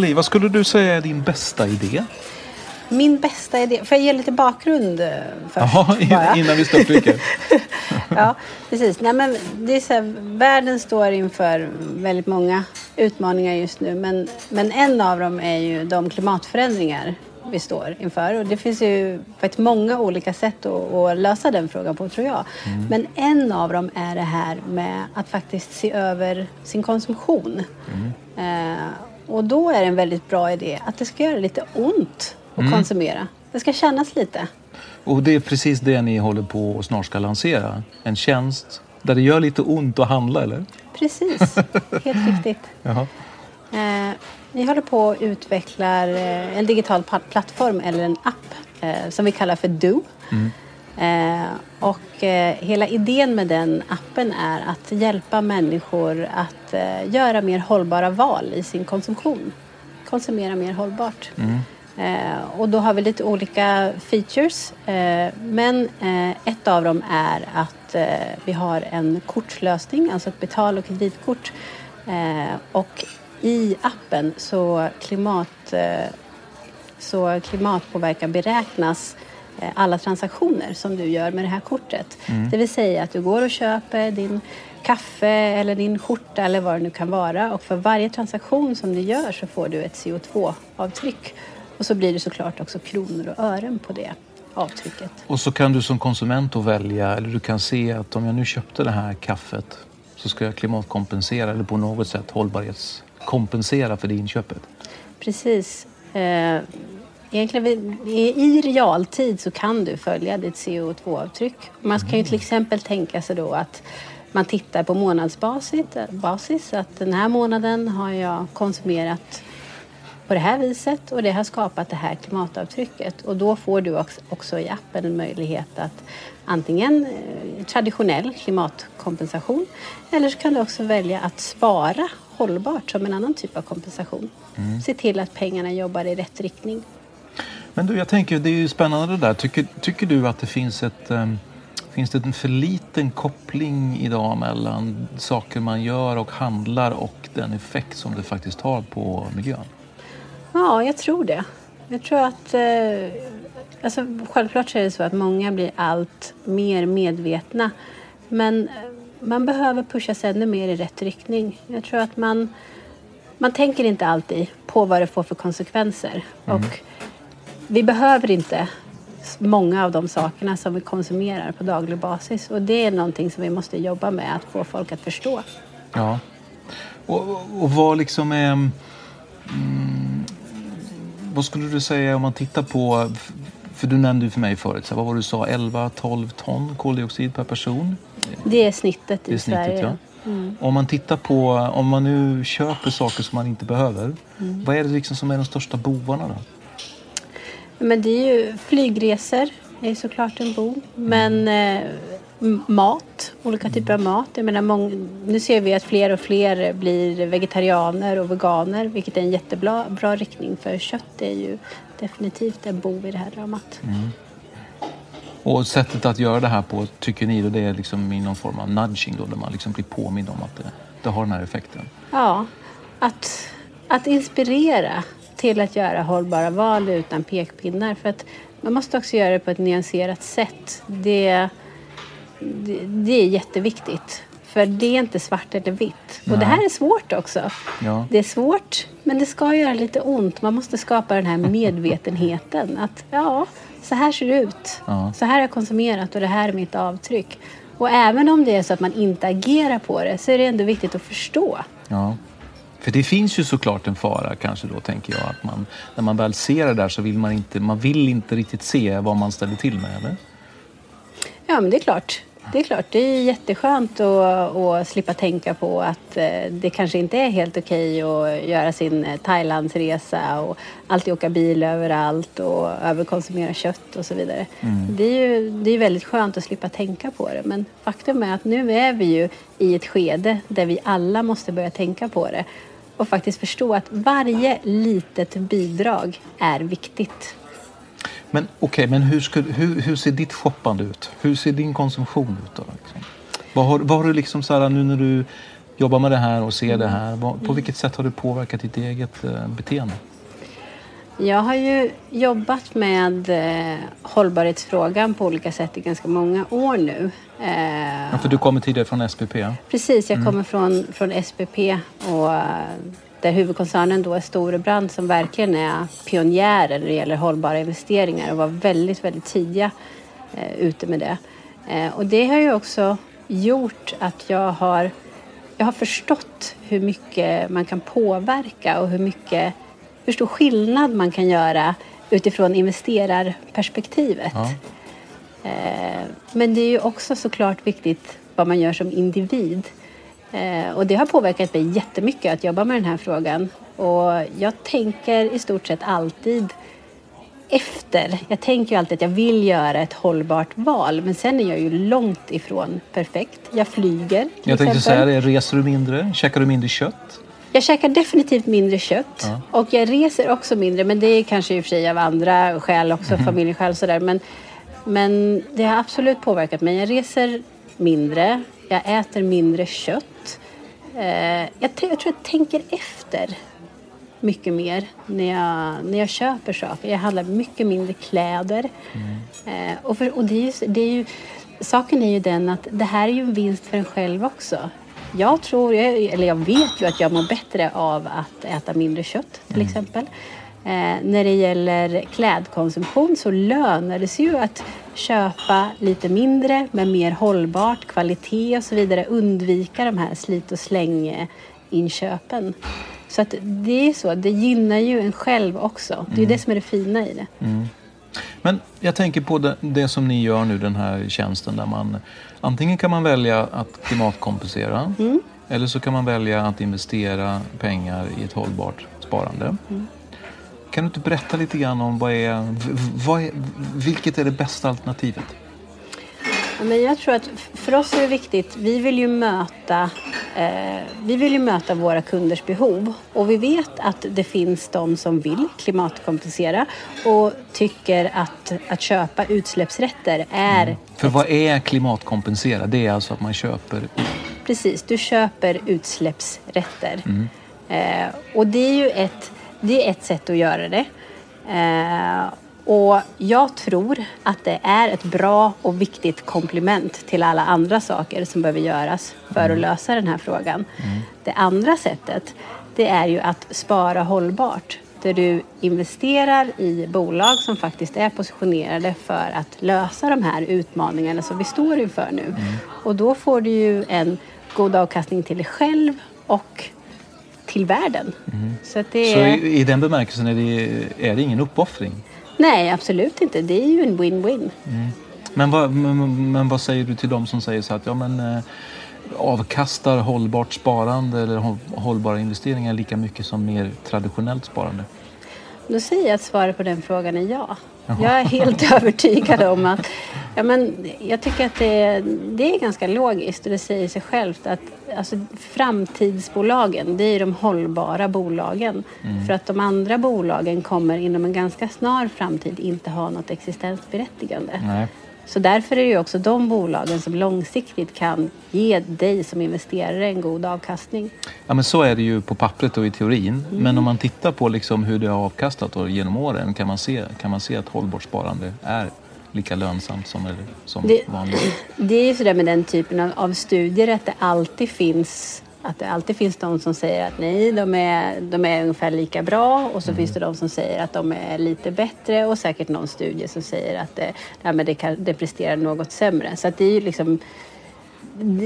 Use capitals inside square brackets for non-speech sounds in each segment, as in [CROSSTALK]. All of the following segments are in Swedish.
Nathalie, vad skulle du säga är din bästa idé? Min bästa idé, får jag ge lite bakgrund eh, först? Jaha, innan vi störtdyker. [LAUGHS] ja, precis. Nej, men det är så här, världen står inför väldigt många utmaningar just nu. Men, men en av dem är ju de klimatförändringar vi står inför. Och det finns ju faktiskt många olika sätt att, att lösa den frågan på tror jag. Men en av dem är det här med att faktiskt se över sin konsumtion. Eh, och då är det en väldigt bra idé att det ska göra lite ont att konsumera. Det ska kännas lite. Och det är precis det ni håller på och snart ska lansera. En tjänst där det gör lite ont att handla, eller? Precis, [LAUGHS] helt riktigt. Jaha. Eh, vi håller på och utvecklar eh, en digital plattform eller en app eh, som vi kallar för Do. Eh, och eh, hela idén med den appen är att hjälpa människor att eh, göra mer hållbara val i sin konsumtion. Konsumera mer hållbart. Eh, och då har vi lite olika features. Eh, men eh, ett av dem är att vi har en kortlösning, alltså ett betal och kreditkort. Och i appen så, klimat, så klimatpåverkan beräknas alla transaktioner som du gör med det här kortet. Det vill säga att du går och köper din kaffe eller din skjorta eller vad det nu kan vara och för varje transaktion som du gör så får du ett CO2-avtryck. Och så blir det såklart också kronor och ören på det avtrycket. Och så kan du som konsument då välja, eller du kan se att om jag nu köpte det här kaffet så ska jag klimatkompensera eller på något sätt hållbarhetskompensera för det inköpet. Precis. Eh, egentligen i realtid så kan du följa ditt CO2-avtryck. Man kan ju till exempel tänka sig då att man tittar på månadsbasis, basis, att den här månaden har jag konsumerat på det här viset och det har skapat det här klimatavtrycket. Och då får du också- i appen en möjlighet att antingen eh, traditionell klimatkompensation eller så kan du också välja att spara hållbart som en annan typ av kompensation. Se till att pengarna jobbar i rätt riktning. Men du, jag tänker, det är ju spännande det där. Tycker, tycker du att det finns ett... ehm, Finns det en för liten koppling idag mellan saker man gör och handlar och den effekt som det faktiskt har på miljön? Ja, jag tror det. Jag tror att... Eh, alltså, självklart så är det så att många blir allt mer medvetna. Men eh, man behöver pusha sig ännu mer i rätt riktning. Jag tror att man... Man tänker inte alltid på vad det får för konsekvenser. Och vi behöver inte många av de sakerna som vi konsumerar på daglig basis. Och det är någonting som vi måste jobba med att få folk att förstå. Ja. Och, och, och vad liksom är... Mm, vad skulle du säga om man tittar på... För du nämnde ju för mig förut, så här, vad var det du sa? 11-12 ton koldioxid per person? Det är snittet Det är i snittet, Sverige. ja. Om man tittar på, om man nu köper saker som man inte behöver, vad är det liksom som är de största bovarna då? Men det är ju flygresor, är såklart en bov. Men eh, mat, olika typer av mat. Jag menar, mång, nu ser vi att fler och fler blir vegetarianer och veganer vilket är en jättebra bra riktning för kött är ju definitivt en bov i det här dramat. Mm. Och sättet att göra det här på, tycker ni, då det är liksom i någon form av nudging då, där man liksom blir påmind om att det, det har den här effekten? Ja, att, att inspirera till att göra hållbara val utan pekpinnar. För att man måste också göra det på ett nyanserat sätt. Det, det, det är jätteviktigt. För det är inte svart eller vitt. Och det här är svårt också. Ja. Det är svårt, men det ska göra lite ont. Man måste skapa den här [LAUGHS] medvetenheten. Att ja, så här ser det ut. Ja. Så här har jag konsumerat och det här är mitt avtryck. Och även om det är så att man inte agerar på det så är det ändå viktigt att förstå. Ja. För det finns ju såklart en fara kanske då tänker jag att man när man väl ser det där så vill man inte, man vill inte riktigt se vad man ställer till med eller? Ja men det är klart. Det är klart, det är jätteskönt att, att slippa tänka på att eh, det kanske inte är helt okej att göra sin eh, Thailandsresa och alltid åka bil överallt och överkonsumera kött och så vidare. Mm. Det är ju det är väldigt skönt att slippa tänka på det men faktum är att nu är vi ju i ett skede där vi alla måste börja tänka på det och faktiskt förstå att varje litet bidrag är viktigt. Men okej, okay, men hur, ska, hur, hur, ser ditt shoppande ut? Hur ser din konsumtion ut? Då, liksom? vad, har, vad har du liksom så här, nu när du jobbar med det här och ser det här, vad, på vilket sätt har du påverkat ditt eget eh, beteende? Jag har ju jobbat med eh, hållbarhetsfrågan på olika sätt i ganska många år nu. Eh, ja, för du kommer tidigare från SPP? Precis, jag mm. kommer från, från SPP och där huvudkoncernen då är Storebrand som verkligen är pionjärer när det gäller hållbara investeringar och var väldigt, väldigt tidiga eh, ute med det. Eh, och det har ju också gjort att jag har, jag har förstått hur mycket man kan påverka och hur, mycket, hur stor skillnad man kan göra utifrån investerarperspektivet. Ja. Eh, men det är ju också såklart viktigt vad man gör som individ. Eh, och det har påverkat mig jättemycket att jobba med den här frågan. Och jag tänker i stort sett alltid efter. Jag tänker ju alltid att jag vill göra ett hållbart val men sen är jag ju långt ifrån perfekt. Jag flyger Jag tänkte säga det, reser du mindre? Käkar du mindre kött? Jag käkar definitivt mindre kött ja. och jag reser också mindre men det är kanske i och för sig av andra skäl också, mm. familjeskäl och sådär. Men, men det har absolut påverkat mig. Jag reser mindre, jag äter mindre kött. Eh, jag, jag tror jag tänker efter mycket mer när jag, när jag köper saker. Jag handlar mycket mindre kläder. Mm. Eh, och, för, och det är ju, det är ju, saken är ju den att det här är ju en vinst för en själv också. Jag tror, eller jag vet ju att jag mår bättre av att äta mindre kött till mm. exempel. Eh, när det gäller klädkonsumtion så lönar det sig ju att köpa lite mindre men mer hållbart, kvalitet och så vidare. Undvika de här slit och släng inköpen. Så att det är så, det gynnar ju en själv också. Det är mm. det som är det fina i det. Mm. Men jag tänker på det, det, som ni gör nu, den här tjänsten där man antingen kan man välja att klimatkompensera mm. eller så kan man välja att investera pengar i ett hållbart sparande. Mm. Kan du inte berätta lite grann om vad är, vad är, vilket är det bästa alternativet? Men jag tror att för oss är det viktigt, vi vill ju möta, vi vill ju möta våra kunders behov och vi vet att det finns de som vill klimatkompensera och tycker att, att köpa utsläppsrätter är... Mm. För ett... vad är klimatkompensera? Det är alltså att man köper... Precis, du köper utsläppsrätter. Mm. Eh, och det är ju ett det är ett sätt att göra det. Eh, och jag tror att det är ett bra och viktigt komplement till alla andra saker som behöver göras för att mm. lösa den här frågan. Mm. Det andra sättet, det är ju att spara hållbart. Där du investerar i bolag som faktiskt är positionerade för att lösa de här utmaningarna som vi står inför nu. Mm. Och då får du ju en god avkastning till dig själv och till världen. Mm. Så, det är... Så i, i, den bemärkelsen är det, är det ingen uppoffring? Nej, absolut inte. Det är ju en win-win. Mm. Men, vad, men, men, vad säger du till dem som säger så att ja, men, eh, avkastar hållbart sparande eller hållbara investeringar lika mycket som mer traditionellt sparande? Då säger jag att svaret på den frågan är ja. Jag är helt [LAUGHS] övertygad om att ja, men jag tycker att det, det är ganska logiskt och det säger sig självt att alltså, framtidsbolagen, det är de hållbara bolagen. Mm. För att de andra bolagen kommer inom en ganska snar framtid inte ha något existensberättigande. Nej. Så därför är det ju också de bolagen som långsiktigt kan ge dig som investerare en god avkastning. Ja, men så är det ju på pappret och i teorin. Mm. Men om man tittar på liksom hur det har avkastat genom åren kan man, se, kan man se att hållbart sparande är lika lönsamt som, som det, vanligt. [CLEARS THROAT] Det är ju sådär med den typen av, av studier att det alltid finns att det alltid finns de som säger att nej, de är, de är ungefär lika bra och så mm. finns det de som säger att de är lite bättre och säkert någon studie som säger att det, ja, men det, kan, det presterar något sämre. Så att det är ju liksom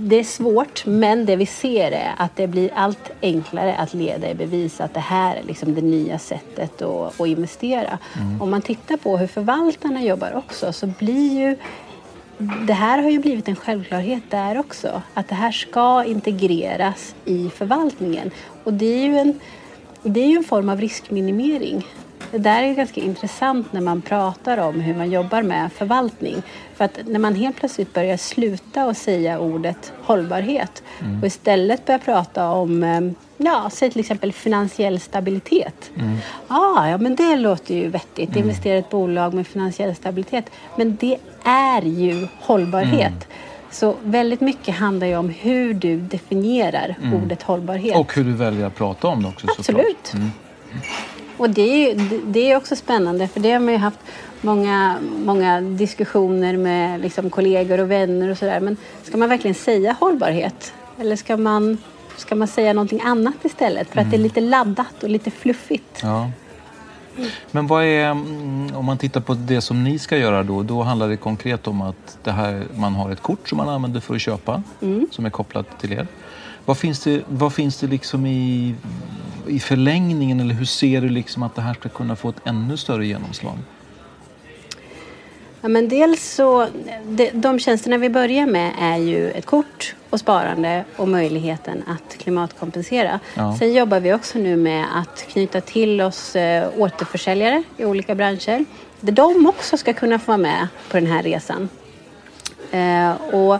det är svårt, men det vi ser är att det blir allt enklare att leda i bevis att det här är liksom det nya sättet att, att investera. Mm. Om man tittar på hur förvaltarna jobbar också så blir ju det här har ju blivit en självklarhet där också. Att det här ska integreras i förvaltningen. Och det är ju en, det är ju en form av riskminimering. Det där är ganska intressant när man pratar om hur man jobbar med förvaltning. För att när man helt plötsligt börjar sluta att säga ordet hållbarhet mm. och istället börjar prata om eh, Ja, säg till exempel finansiell stabilitet. Mm. Ah, ja, men det låter ju vettigt. Mm. Investera i ett bolag med finansiell stabilitet. Men det är ju hållbarhet. Mm. Så väldigt mycket handlar ju om hur du definierar mm. ordet hållbarhet. Och hur du väljer att prata om det också Absolut. Mm. Och det är, ju, det är också spännande för det har man ju haft många, många diskussioner med liksom kollegor och vänner och sådär. Men ska man verkligen säga hållbarhet? Eller ska man ska man säga någonting annat istället för att det är mm. lite laddat och lite fluffigt. Ja. Men vad är, mm, om man tittar på det som ni ska göra då, då handlar det konkret om att det här, man har ett kort som man använder för att köpa, mm. som är kopplat till er. Vad finns det, vad finns det liksom i, i förlängningen eller hur ser du liksom att det här ska kunna få ett ännu större genomslag? Ja, men dels så, de, de tjänsterna vi börjar med är ju ett kort och sparande och möjligheten att klimatkompensera. Ja. Sen jobbar vi också nu med att knyta till oss eh, återförsäljare i olika branscher där de också ska kunna få vara med på den här resan. Eh, och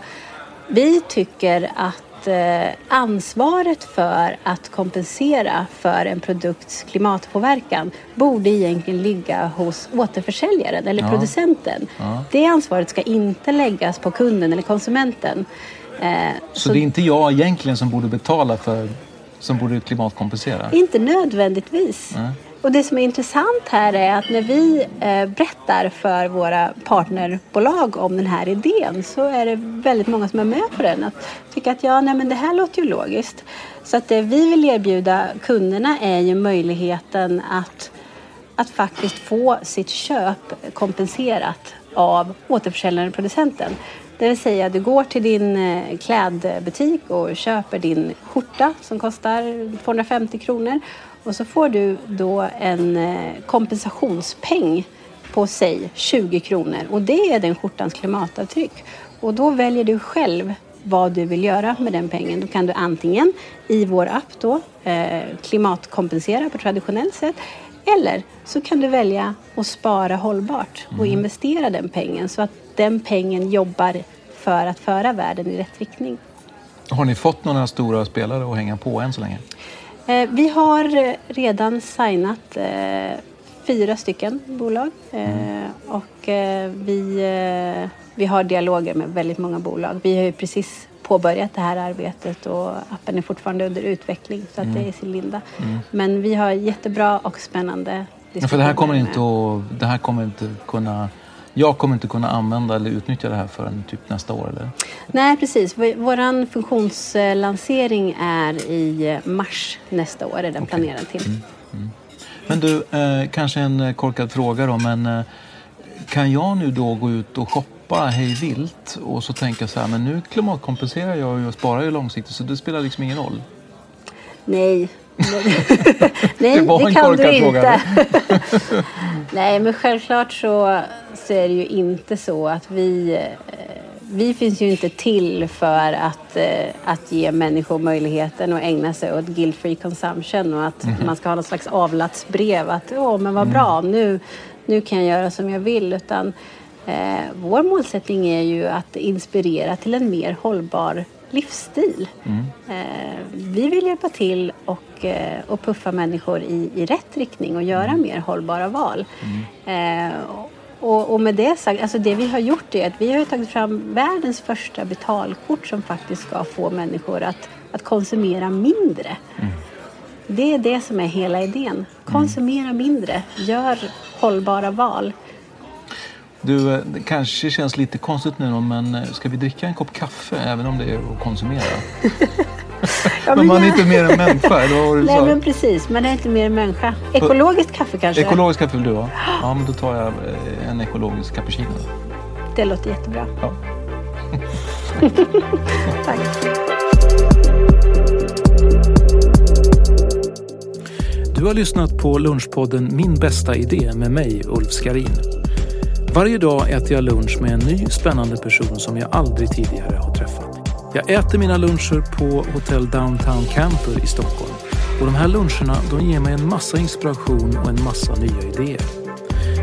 vi tycker att eh, ansvaret för att kompensera för en produkts klimatpåverkan borde egentligen ligga hos återförsäljaren eller ja. producenten. Ja. Det ansvaret ska inte läggas på kunden eller konsumenten. Eh, så, så, det är inte jag egentligen som borde betala för som borde klimatkompensera? Inte nödvändigtvis. Nej. Och det som är intressant här är att när vi eh, berättar för våra partnerbolag om den här idén så är det väldigt många som är med på den. Att tycka att ja, nej, men det här låter ju logiskt. Så att det vi vill erbjuda kunderna är ju möjligheten att, att faktiskt få sitt köp kompenserat av återförsäljaren producenten. Det vill säga du går till din eh, klädbutik och köper din skjorta som kostar 250 kronor och så får du då en eh, kompensationspeng på sig 20 kronor och det är den skjortans klimatavtryck. Och då väljer du själv vad du vill göra med den pengen. Då kan du antingen i vår app då eh, klimatkompensera på traditionellt sätt eller så kan du välja att spara hållbart och mm. investera den pengen så att den pengen jobbar för att föra världen i rätt riktning. Har ni fått några stora spelare att hänga på än så länge? Eh, vi har redan signat eh, fyra stycken bolag mm. och vi, vi har dialoger med väldigt många bolag. Vi har ju precis påbörjat det här arbetet och appen är fortfarande under utveckling så att mm. det är i sin linda. Mm. Men vi har jättebra och spännande diskussioner. För det här kommer inte att, det här kommer inte kunna jag kommer inte kunna använda eller utnyttja det här förrän typ nästa år? Eller? Nej, precis. Vår funktionslansering är i mars nästa år, är den okay. planerad till. Mm. Mm. Men du, eh, kanske en eh, korkad fråga då, men eh, kan jag nu då gå ut och shoppa hej vilt och så tänka så här, men nu klimatkompenserar jag och sparar ju långsiktigt så det spelar liksom ingen roll? Nej, [LAUGHS] Nej, det, det kan du inte. [LAUGHS] Nej, men självklart så, så är det ju inte så att vi, eh, vi finns ju inte till för att, eh, att ge människor möjligheten att ägna sig åt guilt-free consumption och att mm. man ska ha något slags avlatsbrev att åh, men vad bra, mm. nu, nu kan jag göra som jag vill. Utan eh, vår målsättning är ju att inspirera till en mer hållbar livsstil. Mm. Eh, vi vill hjälpa till och, eh, och puffa människor i, i rätt riktning och göra mm. mer hållbara val. Mm. Eh, och, och, med det sagt, alltså det vi har gjort är att vi har tagit fram världens första betalkort som faktiskt ska få människor att, att konsumera mindre. Mm. Det är det som är hela idén. Konsumera mindre, gör hållbara val. Du, eh, det kanske känns lite konstigt nu men eh, ska vi dricka en kopp kaffe även om det är att konsumera? [LAUGHS] ja, men, men, man är inte mer än människa, eller vad var du [LAUGHS] Nej, men precis. Man är inte mer än människa. Ekologiskt kaffe kanske? Ekologiskt kaffe vill du ha? [GASPS] Ja, men då tar jag eh, en ekologisk cappuccino. Det låter jättebra. Ja. [LAUGHS] Tack. Du har lyssnat på Lunchpodden Min bästa idé med mig, Ulf Skarin. Varje dag äter jag lunch med en ny spännande person som jag aldrig tidigare har träffat. Jag äter mina luncher på Hotel Downtown Camper i Stockholm. Och de här luncherna de ger mig en massa inspiration och en massa nya idéer.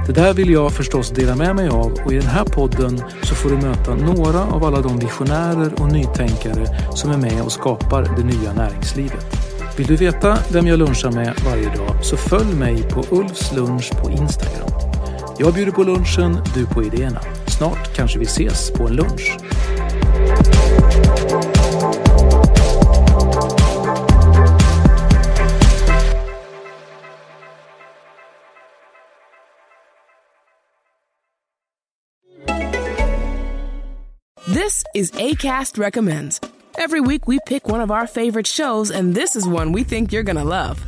Det där vill jag förstås dela med mig av och i den här podden så får du möta några av alla de visionärer och nytänkare som är med och skapar det nya näringslivet. Vill du veta vem jag lunchar med varje dag så följ mig på Ulfs lunch på Instagram. Jag bjuder på lunchen, du på idéerna. Snart kanske vi ses på en lunch. This is ACAST Recommends. Every week we pick one of our favorite shows, and this is one we think you're gonna love.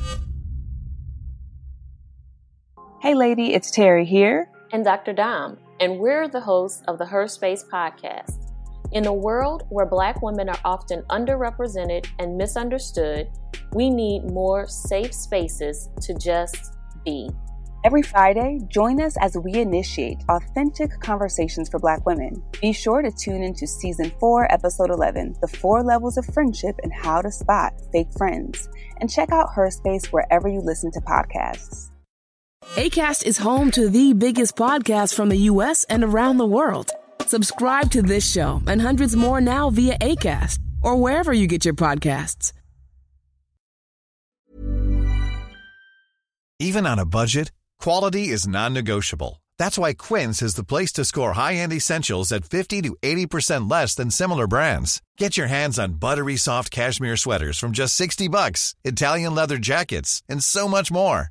Hey, lady, it's Terry here. And Dr. Dom, and we're the hosts of the Her Space podcast. In a world where Black women are often underrepresented and misunderstood, we need more safe spaces to just be. Every Friday, join us as we initiate authentic conversations for Black women. Be sure to tune into Season 4, Episode 11 The Four Levels of Friendship and How to Spot Fake Friends. And check out Her Space wherever you listen to podcasts. ACAST is home to the biggest podcasts from the U.S. and around the world. Subscribe to this show and hundreds more now via ACAST or wherever you get your podcasts. Even on a budget, quality is non negotiable. That's why Quince is the place to score high end essentials at 50 to 80% less than similar brands. Get your hands on buttery soft cashmere sweaters from just 60 bucks, Italian leather jackets, and so much more.